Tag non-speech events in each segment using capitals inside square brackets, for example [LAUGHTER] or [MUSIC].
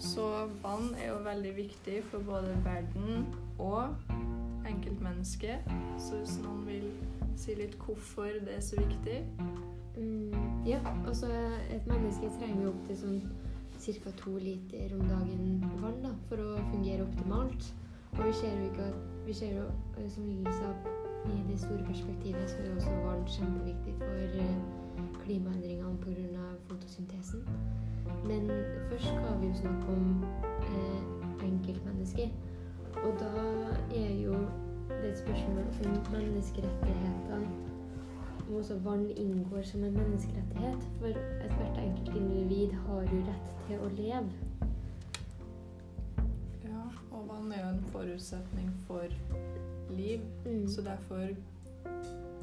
Så vann er jo veldig viktig for både verden og enkeltmennesket. Så hvis noen vil si litt hvorfor det er så viktig Mm, ja, altså et menneske trenger jo opp til sånn ca. to liter om dagen vann da, for å fungere optimalt. Og vi ser jo ikke at Vi ser jo, eh, som Lille sa, i det store perspektivet så er jo også vann kjempeviktig for eh, klimaendringene pga. fotosyntesen. Men først skal vi jo snakke om eh, enkeltmennesker. Og da er jo det et spørsmål om menneskerettighetene om også vann inngår som en menneskerettighet. For ethvert enkelt individ har jo rett til å leve. Ja, og vann er jo en forutsetning for liv. Mm. Så derfor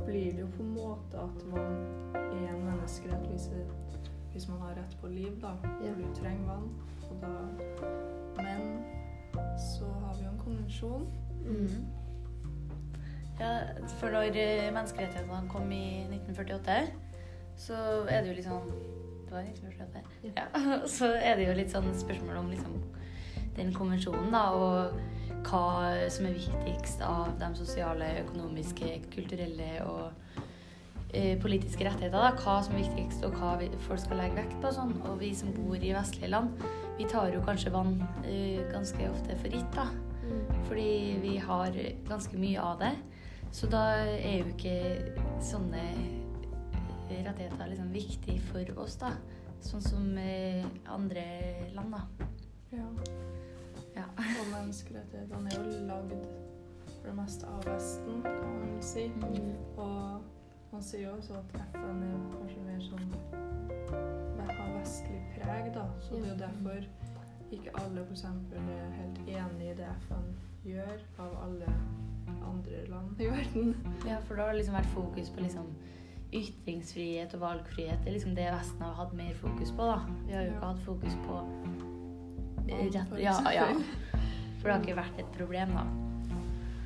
blir det jo på en måte at vann er en menneskerett hvis, man har rett på liv, da. Ja. Du trenger vann. Og da, men så har vi jo en konvensjon. Mm. Ja, for når eh, menneskerettighetene kom i 1948, så er det jo litt sånn Det var 1948? Ja. Ja. [LAUGHS] Så er det jo litt sånn spørsmål om liksom den konvensjonen, da, og hva som er viktigst av de sosiale, økonomiske, kulturelle og politiske rettigheter. Da. Hva som er viktigst, og hva vi, folk skal legge vekt på. Sånn. Og vi som bor i vestlige land, vi tar jo kanskje vann uh, ganske ofte for gitt. da. Mm. Fordi vi har ganske mye av det. Så da er jo ikke sånne rettigheter liksom viktig for oss, da. Sånn som uh, andre land, da. Ja. Ja. Og menneskerettighetene er jo lagd for det meste av Vesten, kan man si. Mm. Og man sier jo også at FN er kanskje mer sånn har vestlig preg, da. Så det er jo derfor ikke alle f.eks. er helt enig i det FN gjør, av alle andre land i verden. ja, for da har det liksom vært fokus på liksom ytringsfrihet og valgfrihet. Det er liksom det Vesten har hatt mer fokus på, da. Vi har jo ikke Ja. hatt fokus på rett, ja, ja. For det har ikke vært et problem, da.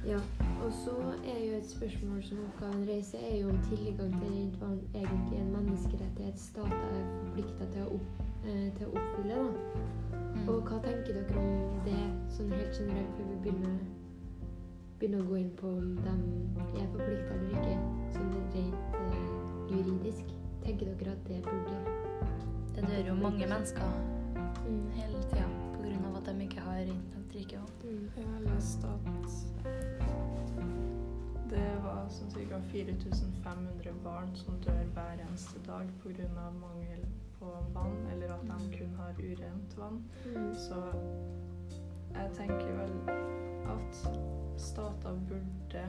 Ja, og så er jo et spørsmål som oppgaven reiser, er jo om tilgang til rent vann egentlig en menneskerettighet stater er forplikta til, eh, til å oppfylle. da. Mm. Og hva tenker dere om det sånn helt generelt før vi begynner, begynner å gå inn på om de er forplikta eller ikke, sånn rent eh, juridisk? Tenker dere at det burde Det dør jo mange mennesker mm. hele tida. At de ikke har nok drikkevann. Mm. Jeg har lest at det var sånn ca. 4500 barn som dør hver eneste dag pga. mangel på vann, eller at de kun har urent vann. Mm. Så jeg tenker vel at stater burde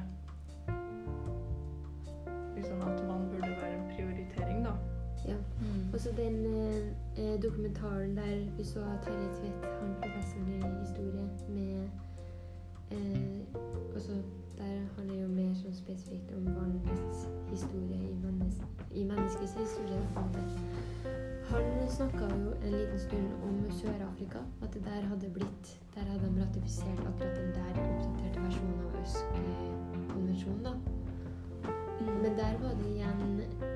Liksom at vann burde være en prioritering, da. Ja. Mm. Og så den eh, eh, dokumentaren der vi så Terje Tvedt, han professoren i historie, med eh, også Der handler jo mer sånn spesifikt om barnets historie i, mennes i menneskets historie. Han snakka jo en liten stund om Sør-Afrika. At det der hadde blitt Der hadde de ratifisert akkurat den der oppdaterte versjonen av ØSK-konvensjonen. da. Men der var det igjen eh,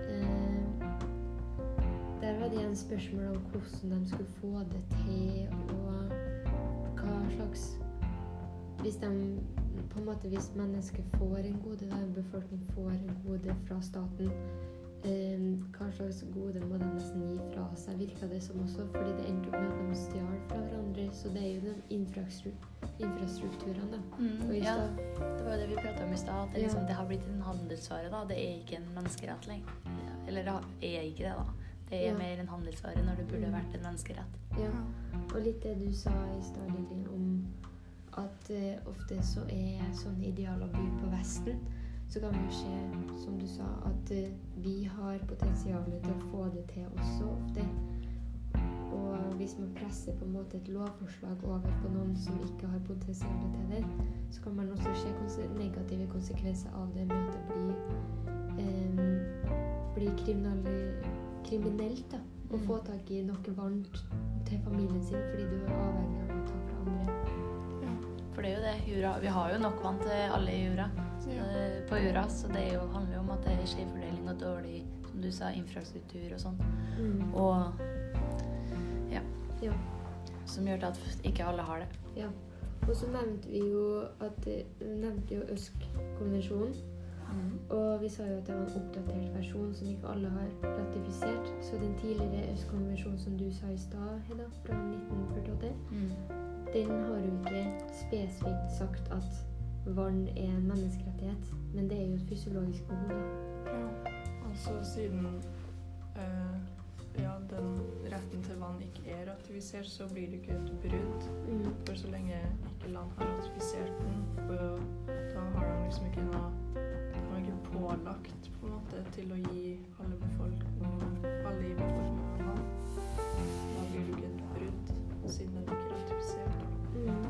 Der var det igjen spørsmål om hvordan de skulle få det til, og hva slags Hvis de på en måte hvis mennesker får en gode, da en befolkning får en gode fra staten, eh, hva slags gode må de nesten gi fra seg, virka det som også, fordi det endte opp med at de stjal fra hverandre. Så det er jo den infrastrukturen, da. Mm, ja, det var jo det vi prata om i stad. At det, Ja. liksom, det har blitt en handelsvare. da. Det er ikke en menneskerett lenger. Eller det er ikke det, da. Det er Ja. mer en handelsvare når det burde vært en menneskerett. Ja. Og litt det du sa i stad, Lilly, om at uh, ofte så er sånne idealer bygd på Vesten. Så kan vi jo se, som du sa, at uh, vi har potensial til å få det til også ofte. Og hvis man presser på en måte et lovforslag over på noen som ikke har potensial til det, så kan man også se konse negative konsekvenser av det med at det blir, um, blir kriminali- kriminelt da, å Mm. få tak i noe varmt til familien sin fordi du er avhengig av å ta fra andre. For det er jo det. Jura, vi har jo nok vann til alle i jura, Ja. det, på jorda. Så det jo, handler jo om at det er skjevfordeling og dårlig som du sa, infrastruktur og sånn. Mm. Og Ja. som gjør at ikke alle har det. Ja. Og så nevnte vi jo at nevnte jo ØSK-konvensjonen. Og vi sa jo at det var en oppdatert versjon som ikke alle har ratifisert. Så den tidligere EØS-konvensjonen som du sa i stad, Hedda, fra 1948, Mm. den har jo ikke spesifikt sagt at vann er en menneskerettighet, men det er jo et fysiologisk behov. da. Ja. altså siden øh, ja, den retten til vann ikke er ratifisert, så blir det ikke et brudd. Mm. For så lenge ikke land har ratifisert den, da har de liksom ikke noe Er ikke pålagt på en måte til å gi alle befolkning, alle i befolkningen vann. Da blir det ikke et brudd, siden den ikke er ratifisert. Mm.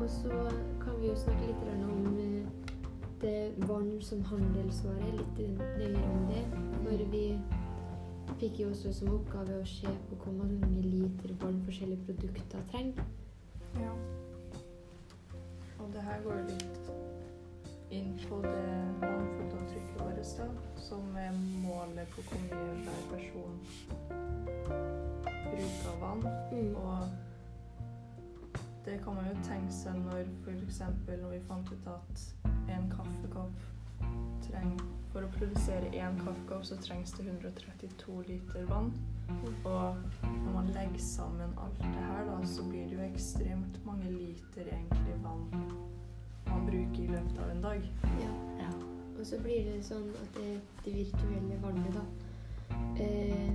Og så kan vi jo snakke litt om eh, det vann som handelsvare, litt nøyere om det. Når vi fikk jo også som oppgave å se på hvor mange liter vann forskjellige produkter trenger. Ja. Og det her går litt på det vannfotavtrykket vårt, da, som er målet på hvor mye hver person bruker av vann. Mm. Og det kan man jo tenke seg når f.eks. når vi fant ut at en kaffekopp trenger For å produsere én kaffekopp så trengs det 132 liter vann. Og når man legger sammen alt det her, da, så blir det jo ekstremt mange liter egentlig vann man bruker i løpet av en dag. Ja. Ja. Og så blir det sånn at det, det virtuelle vannet, da eh,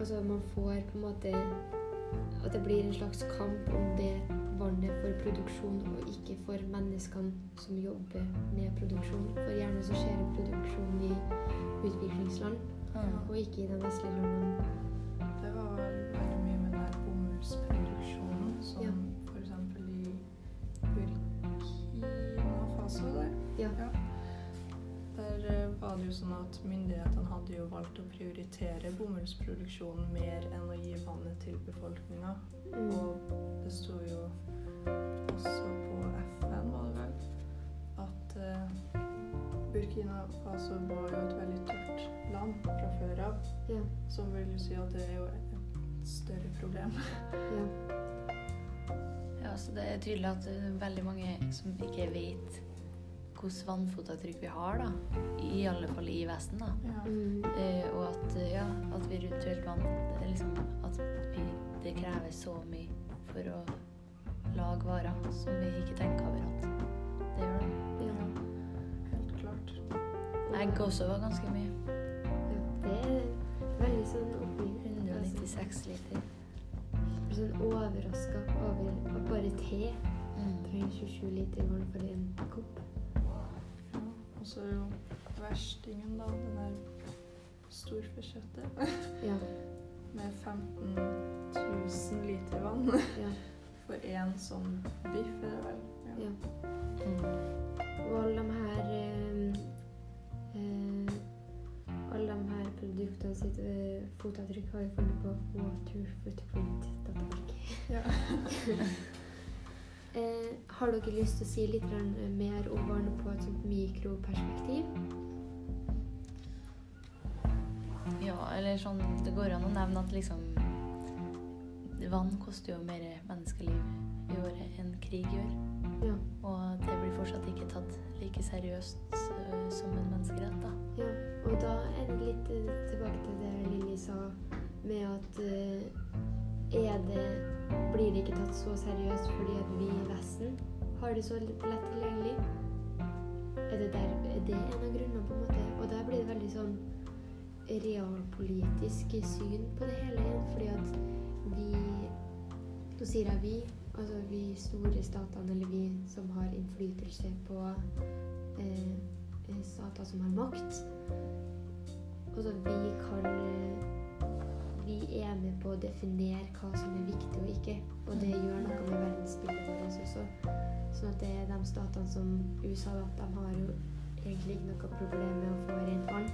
Altså man får på en måte At det blir en slags kamp om det vannet for produksjon og ikke for menneskene som jobber med produksjon. For gjerne så skjer produksjon i utviklingsland, ja. og ikke i de vestlige landene. Der. Ja. Der eh, var det jo sånn at myndighetene hadde jo valgt å prioritere bomullsproduksjonen mer enn å gi vannet til befolkninga. Mm. Og det sto jo også på FN, var det vel, at uh, Burkina Faso var jo et veldig tørt land fra før av. Ja. Som vil jo si at det er jo et større problem. [LAUGHS] Ja. Ja, så det er tydelig at det er veldig mange som ikke vet hvilket vannfotavtrykk vi har, da. I alle fall i Vesten, da. Ja. Eh, og at, ja, at virtuelt vann det er liksom At vi, det krever så mye for å lage varer som vi ikke tenker over at det gjør. da. Ja. Helt klart. Egg også var ganske mye. ja. Det er veldig sånn oppi 196 liter. Sånn overraska over bare te Mm. trenger 27 liter vann for en kopp. Ja. Og så er jo verstingen, da, den der storfekjøttet [LAUGHS] Ja. med 15 000 liter vann ja. [LAUGHS] for én sånn biff, er det vel? Ja. Mm. Og alle de her eh, eh, Alle de her produktene sitt eh, fotavtrykk har jo funnet på waterfootprint.org. Ja. [LAUGHS] Eh, har dere lyst til å si litt eh, mer om barnet på et sånt mikroperspektiv? Ja, eller sånn Det går an å nevne at liksom Vann koster jo mer menneskeliv i året enn krig gjør. Ja. Og det blir fortsatt ikke tatt like seriøst øh, som en menneskerett, da. ja. Og da er det litt eh, tilbake til det Lilly sa med at eh, er det Blir det ikke tatt så seriøst fordi at vi i Vesten har det så lett tilgjengelig? Er det, der, er det en av grunnene, på en måte? Og der blir det veldig sånn realpolitisk syn på det hele igjen, fordi at vi Nå sier jeg vi, altså vi store statene, eller vi som har innflytelse på eh, eh, stater som har makt. Altså vi kan eh, Vi er med på å definere hva som er viktig og ikke, og det gjør noe med verdensbildet vårt også. Sånn at det er de statene som USA, da, de har jo egentlig ikke noe problem med å få rent vann.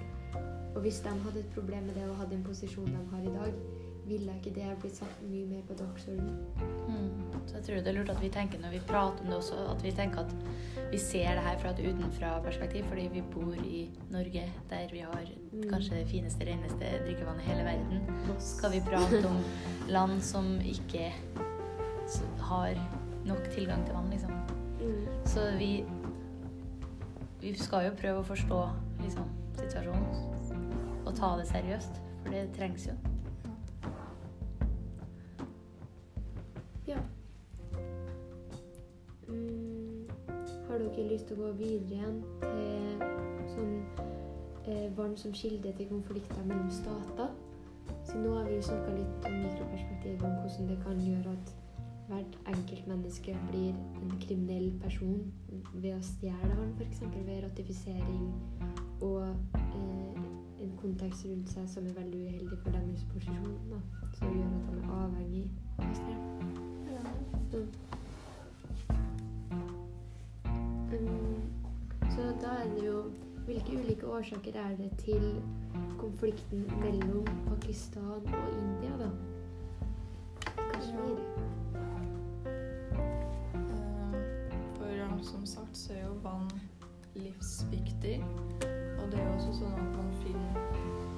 Og hvis de hadde et problem med det og hadde en posisjon de har i dag, ville ikke det blitt satt mye mer på dagsordenen. Mm. Så jeg tror det er lurt at vi tenker når vi prater om det også, at vi tenker at vi ser det her fra et utenfra-perspektiv, fordi vi bor i Norge, der vi har Mm. kanskje det fineste, reneste drikkevannet i hele verden. Voss. Skal vi prate om land som ikke har nok tilgang til vann, liksom. Mm. Så vi Vi skal jo prøve å forstå liksom, situasjonen og ta det seriøst, for det trengs jo. Lyst til å gå videre igjen til sånn eh, vann som kilde til konflikter mellom stater? Så nå har vi snakka litt om mikroperspektivet, om hvordan det kan gjøre at hvert enkeltmenneske blir en kriminell person ved å stjele vann, f.eks. ved ratifisering og eh, en kontekst rundt seg som er veldig uheldig for deres posisjon, da, som gjør at de er avhengig av stjele. Så. Da er det jo Hvilke ulike årsaker er det til konflikten mellom Pakistan og India, da? Kashmir. Eh, For som sagt så er jo vann livsviktig. Og det er jo også sånn at man finner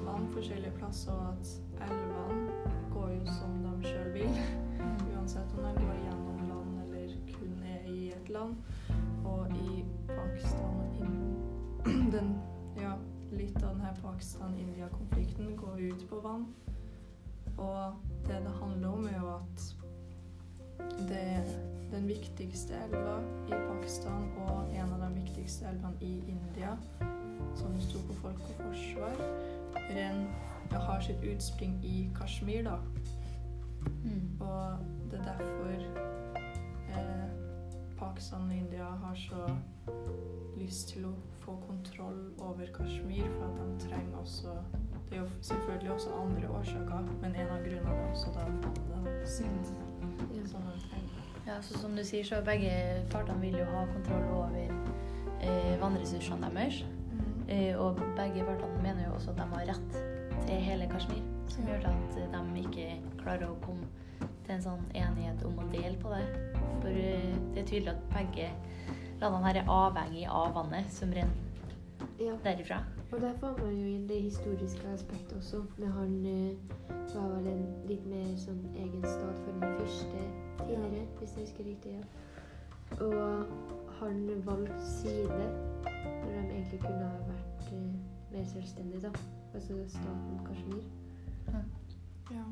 vann forskjellige plasser, og at elvene går jo som de sjøl vil. Uansett om de går gjennom land eller kun er i et land. Og i Pakistan denne Pakistan-India-konflikten går ut på vann. Og det det handler om, er jo at det er den viktigste elva i Pakistan og en av de viktigste elvene i India, som sto på Folk og Forsvar, ren, har sitt utspring i Kashmir, da. Mm. Og det er derfor eh, Pakistan og India har så lyst til å få kontroll over Kashmir, for at de trenger også Det er jo selvfølgelig også andre årsaker, men en av grunnene er også da sitt, som de trenger. Ja, så som du sier, så begge partene vil jo ha kontroll over eh, vannressursene deres. Eh, og begge partene mener jo også at de har rett til hele Kashmir, som Ja. gjør at de ikke klarer å komme til en sånn enighet om å dele på det. For eh, det er tydelig at begge landene her er avhengig av vannet som renner Ja. derifra. Og der får man jo inn det historiske aspektet også. Med han uh, var vel en litt mer sånn egen stat for den første tidligere, hvis jeg husker riktig. ja. Og han valgte side når de egentlig kunne ha vært uh, mer selvstendige, da. Altså staten Kashmir. Ja.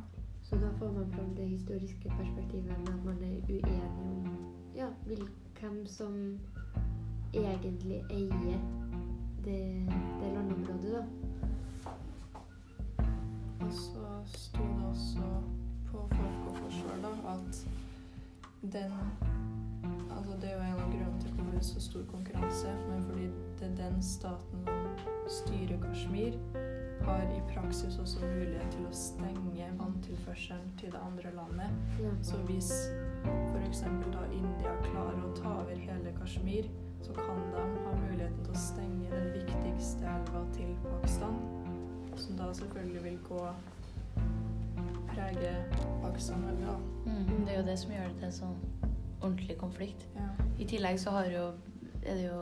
Så da får man fram det historiske perspektivet med at man er uenig om ja, hvem som egentlig eier det, det landområdet, da. Og så sto det også på Folk og Forsvar da, at den Altså det er jo en av grunnene til hvorfor det er så stor konkurranse, men fordi det er den staten som styrer Kashmir, har i praksis også mulighet til å stenge vanntilførselen til det andre landet. Ja. Så hvis f.eks. da India klarer å ta over hele Kashmir, så kan de ha muligheten til å stenge den viktigste elva til Pakistan, som da selvfølgelig vil gå prege Pakistan veldig, da. Mm. Det er jo det som gjør det til en sånn ordentlig konflikt. Ja. I tillegg så har jo, er det jo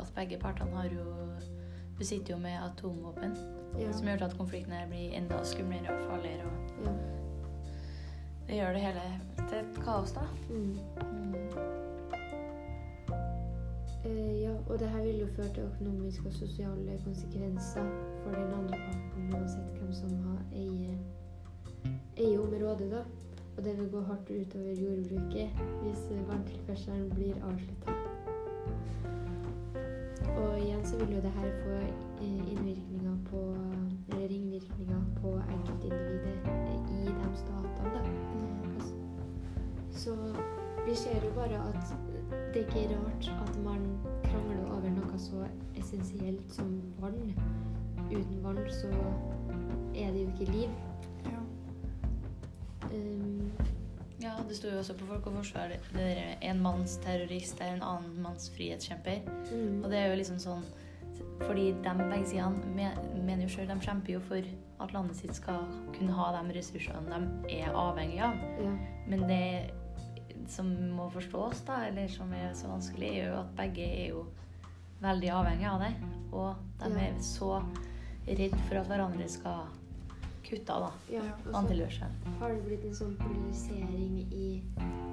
at begge partene har jo besitter jo med atomvåpen, Ja. som gjør at konflikten her blir enda skumlere og farligere. Og ja. det gjør det hele til et kaos, da. Mm. Mm. Eh, ja, og det her vil jo føre til økonomiske og sosiale konsekvenser for den andre parten, uansett hvem som har eier, eier området, da. Og det vil gå hardt utover jordbruket hvis eh, vanntilførselen blir avslutta. Og igjen så vil jo det her få eh, innvirkninger på Eller ringvirkninger på enkeltindividet eh, i de statene, da. Altså, så vi ser jo bare at det er ikke rart at man krangler over noe så essensielt som vann. Uten vann så er det jo ikke liv. Ja. Um, Ja, det sto jo også på Folk og Forsvar det er en manns terrorist er en annen manns frihetskjemper. mm, Og det er jo liksom sånn Fordi de begge sidene mener jo sjøl de kjemper jo for at landet sitt skal kunne ha de ressursene de er avhengig av. Ja. Men det som må forstås, da, eller som er så vanskelig, er jo at begge er jo veldig avhengige av det. Og de Ja. er så redd for at hverandre skal kutte av, da. ja. Så har det blitt en sånn polarisering i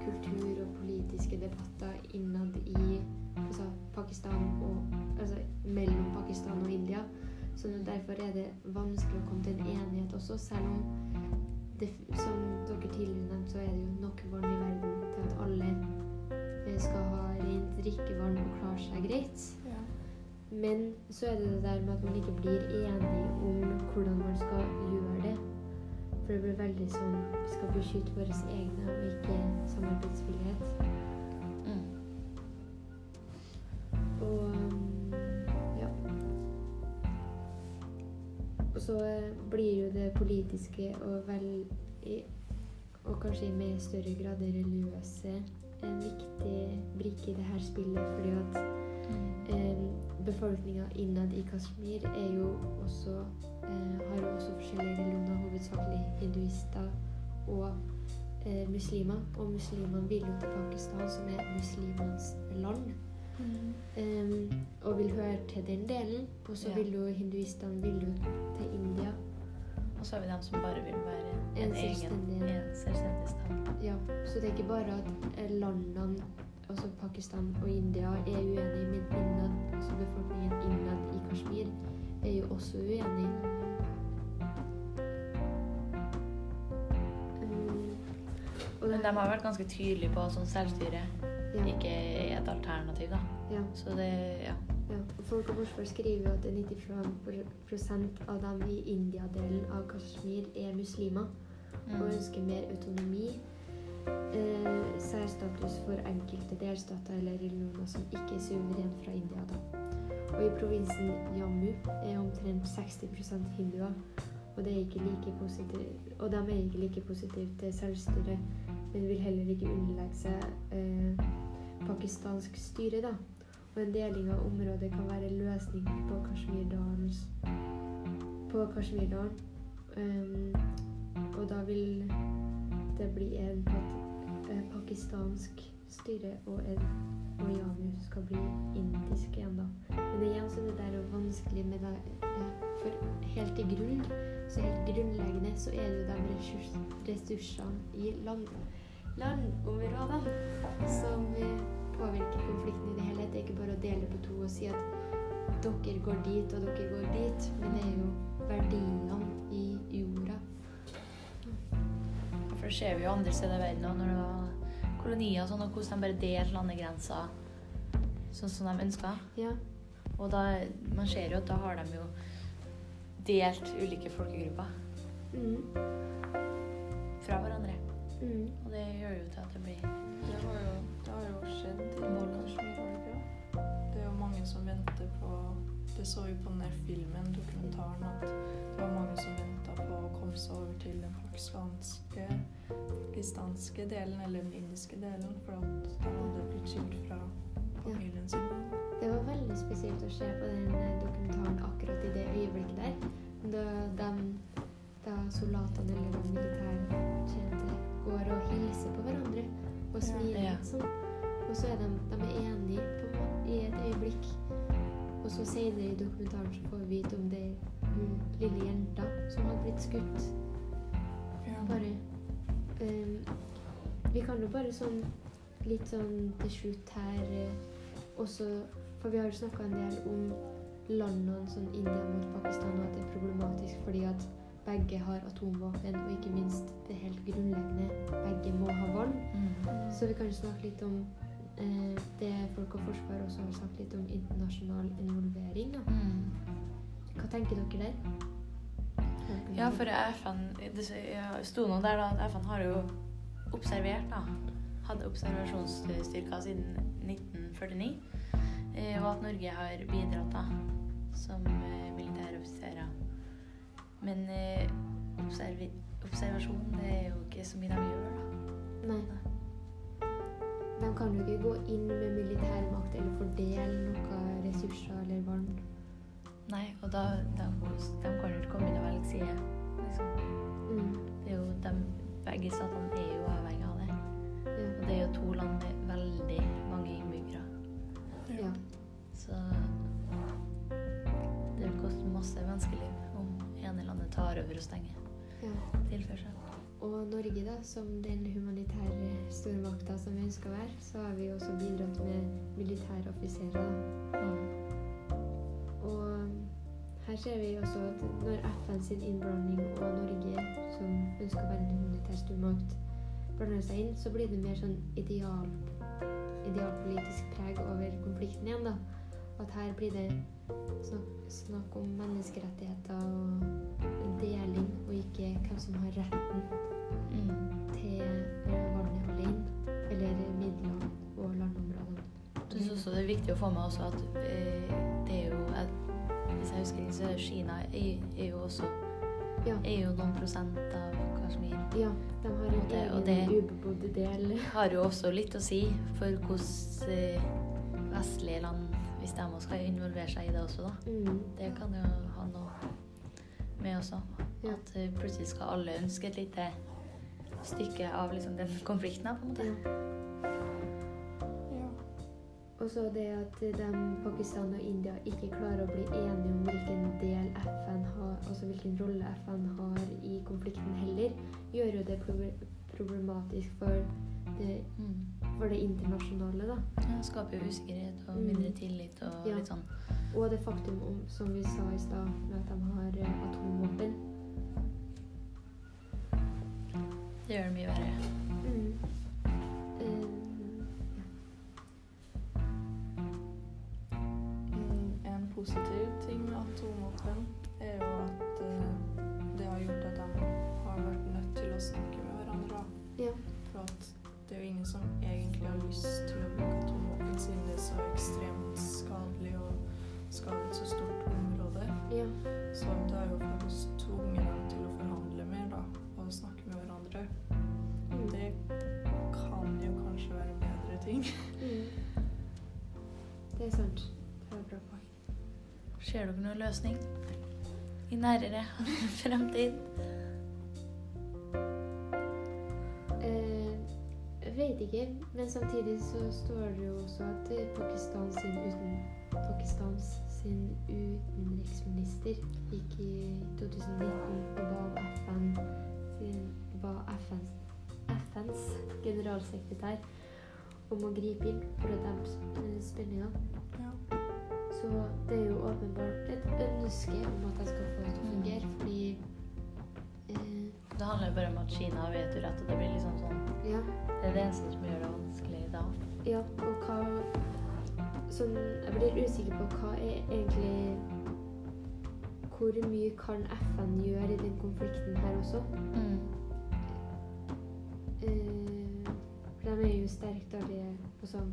kultur og politiske debatter innad i altså Pakistan og altså mellom Pakistan og India. Så derfor er det vanskelig å komme til en enighet også, selv om det, som dere tidligere nevnte, så er det jo nok vann i verden alle skal ha rent drikkevann og klare seg greit. Ja. Men så er det det der med at man ikke blir enig om hvordan man skal gjøre det. For det blir veldig sånn vi skal beskytte våre egne og ikke samarbeidsvillighet. Mm. Og um, ja. Og så eh, blir jo det politiske og vel og kanskje i mer større grad det religiøse en viktig brikke i det her spillet, fordi at Eh, Befolkninga innad i Kashmir er jo også, eh, har jo også forskjellige religioner, hovedsakelig hinduister og eh, muslimer. Og muslimene vil jo til Pakistan, som er muslimenes land, eh, og vil høre til den delen. Og så Ja. vil jo hinduistene vil jo til India. Og så har vi dem som bare vil være en, En egen en selvstendig stat. Ja, så det er ikke bare at eh, landene, altså Pakistan og India, er uenige, men innad, altså befolkningen innad i Kashmir er jo også uenig. Um, og Men de har vært ganske tydelige på at sånn selvstyre ja, ikke er et alternativ, da. ja, Så det ja. Ja. Folk og Forsvar skriver jo at 95% av dem i India-delen av Kashmir er muslimer. og Mm. ønsker mer autonomi. Eh, særstatus for enkelte delstater eller religioner som ikke er suverent fra India. Da. Og i provinsen Jammu er omtrent 60% hinduer. Og, det er ikke like positiv, og de er ikke like positive til selvstyre, men vil heller ikke underlegge seg eh, pakistansk styre. Da. Og en deling av området kan være en løsning på Kashmirdalens på Kashmirdalen. Um, og da vil det bli en eh, pakistansk styre, og en og skal bli indisk igjen, da. Men igjen så det der er vanskelig med det eh, For helt i grunn, så helt grunnleggende, så er det de ressurs, ressursene i land, landområdene som påvirker konflikten i det hele. Det er ikke bare å dele på to og si at dere går dit, og dere går dit. Men det er jo verdiene i jorda. For det ser vi jo andre steder i verden òg, når det var kolonier og sånn, og hvordan de bare delte landegrenser sånn som de ønska. Ja. Og da, man ser jo at da har de jo delt ulike folkegrupper Mm. fra hverandre. Mm. Og det gjør jo til at det blir Det var jo, har jo skjedd det er jo mange som venter på Det så vi på den der filmen, dokumentaren, at det var mange som venta på å komme seg over til den pakistanske, pakistanske delen, eller den indiske delen, for at de hadde blitt skilt fra familien sin. Det var veldig spesielt å se på den eh, dokumentaren akkurat i det øyeblikket der. Da, de, da soldatene eller militærtjente går og hilser på hverandre og Ja. smiler. Ja. Sånn. Og så er de, de er enige på, i et øyeblikk. Og så senere i dokumentaren så får vi vite om det hun lille jenta som har blitt skutt. Ja. Bare um, Vi kan jo bare sånn litt sånn til slutt her eh, også For vi har jo snakka en del om landene sånn India mot Pakistan, og at det er problematisk fordi at begge har atomvåpen, og ikke minst det helt grunnleggende begge må ha vann. Så vi kan jo snakke litt om det Folk og Forsvar også har sagt litt om internasjonal involvering. Mm. Hva tenker dere der? Ja, for FN Det sto noe der da at FN har jo observert, da. Hadde observasjonsstyrker siden 1949. eh, Og at Norge har bidratt da som eh, militære offiserer. Men eh, observasjon, det er jo ikke så mye de gjør, da. Nei. De kan jo ikke gå inn med militærmakt eller fordele noen ressurser eller barn. Nei, og da, da de kan jo ikke komme inn og velge side. Liksom. Mm. Det er jo de, begge statene er jo avhengig av det. Ja. Og det er jo to land med veldig mange innbyggere. ja. Så det vil koste masse menneskeliv om ene landet tar over og stenger ja. tilførsel. Og Norge, da, som den humanitære stormakta som vi ønsker å være, så har vi også bidratt med militære offiserer. Mm. Og her ser vi også at når FN sin innblanding og Norge, som ønsker å være en humanitær stormakt, blander seg inn, så blir det mer sånn ideal, idealpolitisk preg over konflikten igjen. da. At her blir det snakk, snakk om menneskerettigheter og deling, og ikke hvem som har retten. Til eh, eller midlene og landområdene. Jeg synes også det er viktig å få med også at eh, det er jo at, Hvis jeg husker ikke, så er Kina er, jo også Ja. er jo noen prosent av Kashmir. Ja, de har en og egen det- ubebodd del. [LAUGHS] Har jo også litt å si for hvordan eh, vestlige land, hvis de også skal involvere seg i det også, da. Mm. Det kan jo ha noe med også. At plutselig skal alle ønske et lite stykke av liksom, den konflikten. på en måte. Ja. Og så det at de, Pakistan og India ikke klarer å bli enige om hvilken del FN har, altså hvilken rolle FN har i konflikten heller, gjør jo det problematisk for det, Mm. for det internasjonale, da. Ja, skaper jo usikkerhet og Mm. mindre tillit og Ja. litt sånn. Og det faktum om, som vi sa i stad, Det gjør det mye. Ser dere noen løsning i nærere [LAUGHS] fremtid? Eh, jeg vet ikke, men samtidig så står det jo også at eh, Pakistan sin, uten, Pakistans sin utenriksminister gikk i 2019 og ba FN sin, FNs generalsekretær om å gripe inn for å dempe eh, spenninga. Så det er jo åpenbart et ønske om at jeg skal få det til å fungere, fordi eh, Det handler jo bare om at Kina har vetorett, og det blir liksom sånn ja, Det er det eneste som gjør det vanskelig da. Ja, og hva Sånn, jeg blir usikker på hva er egentlig Hvor mye kan FN gjøre i den konflikten her også? Mm. Eh, for de er jo sterkt allierte altså,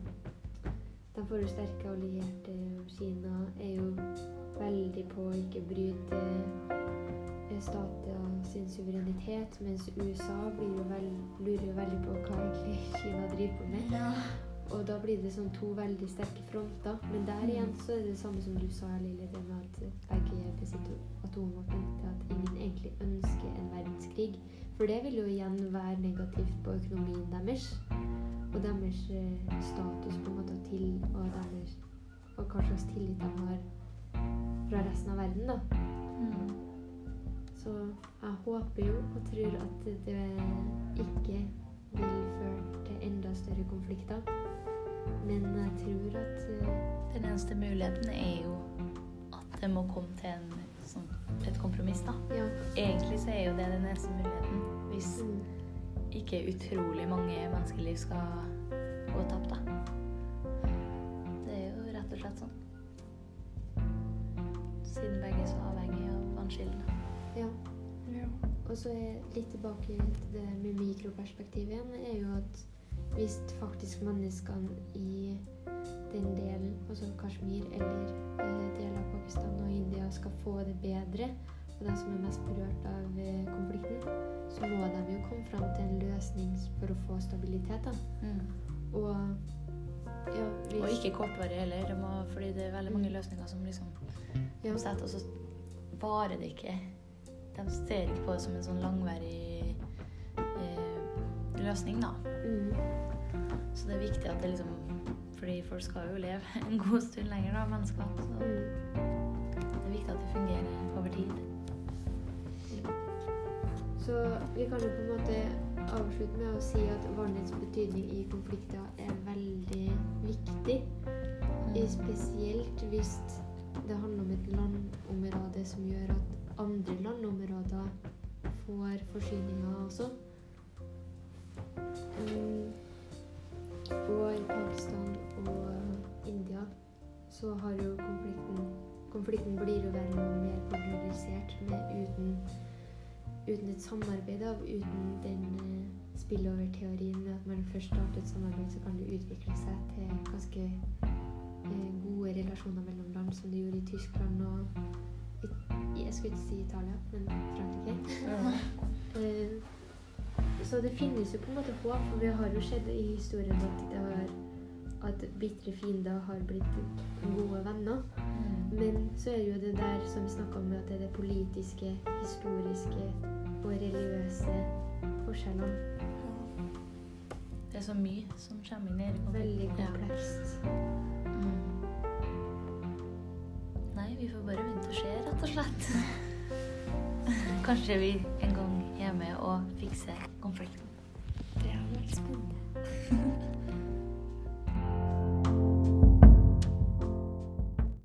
De får jo sterke allierte, og Kina er jo veldig på å ikke bryte eh, stater sin suverenitet, mens USA blir jo vel, lurer jo veldig på hva egentlig Kina driver på med. Ja. Og da blir det sånn to veldig sterke fronter. Men der igjen så er det det samme som du sa, Lille, det med at begge besitter atomvåpen. Det at ingen egentlig ønsker en verdenskrig. For det vil jo igjen være negativt på økonomien deres. Og deres eh, status på en måte til, og, deres, og hva slags tillit de har fra resten av verden, da. Mm. Så jeg håper jo og tror at det ikke vil føre til enda større konflikter. Men jeg tror at eh, Den eneste muligheten er jo at det må komme til en, sånn, et kompromiss, da. ja. Egentlig så er jo det den eneste muligheten. Hvis Mm, ikke utrolig mange menneskeliv skal gå tapt, da. Det er jo rett og slett sånn. Siden begge er så avhengig av vannskillene. ja. Ja. Og så litt tilbake til det med mikroperspektivet igjen, er jo at hvis faktisk menneskene i den delen, altså Kashmir eller eh, deler av Pakistan og India, skal få det bedre, og de som er mest berørt av eh, konflikten, så må de jo komme fram til en løsning for å få stabilitet. da. Mm. Og Ja, hvis... Og ikke kortvarig heller, de må, fordi det er veldig mange løsninger som liksom ja, setter, og så varer det ikke. De ser ikke på det som en sånn langvarig eh, løsning, da. mm, Så det er viktig at det liksom Fordi folk skal jo leve [LAUGHS] en god stund lenger, da, mennesker. Så mm. det er viktig at det fungerer over tid. Så vi kan jo på en måte avslutte med å si at vannets betydning i konflikter er veldig viktig. Spesielt hvis det handler om et landområde som gjør at andre landområder får forsyninger også. Um, og i Pakistan og India så har jo konflikten Konflikten blir jo veldig mer polarisert uten, uten et samarbeid, da, uten den eh, spillover-teorien med at man først starter et samarbeid, så kan det utvikle seg til ganske eh, gode relasjoner mellom land, som det gjorde i Tyskland og i, Jeg skulle ikke si Italia, men Frankrike. Eh, så det finnes jo på en måte håp, for vi har jo sett i historien at, det har, at bitre fiender har blitt gode venner. Men så er det jo det der som vi snakka om, at det er det politiske, historiske og religiøse forskjellene. Det er så mye som kommer inn i denne Veldig komplekst. Ja. Mm. Nei, vi får bare vente og se, rett og slett. [LAUGHS] Kanskje vi en gang er med og fikser konflikten. Det er veldig spennende. [LAUGHS]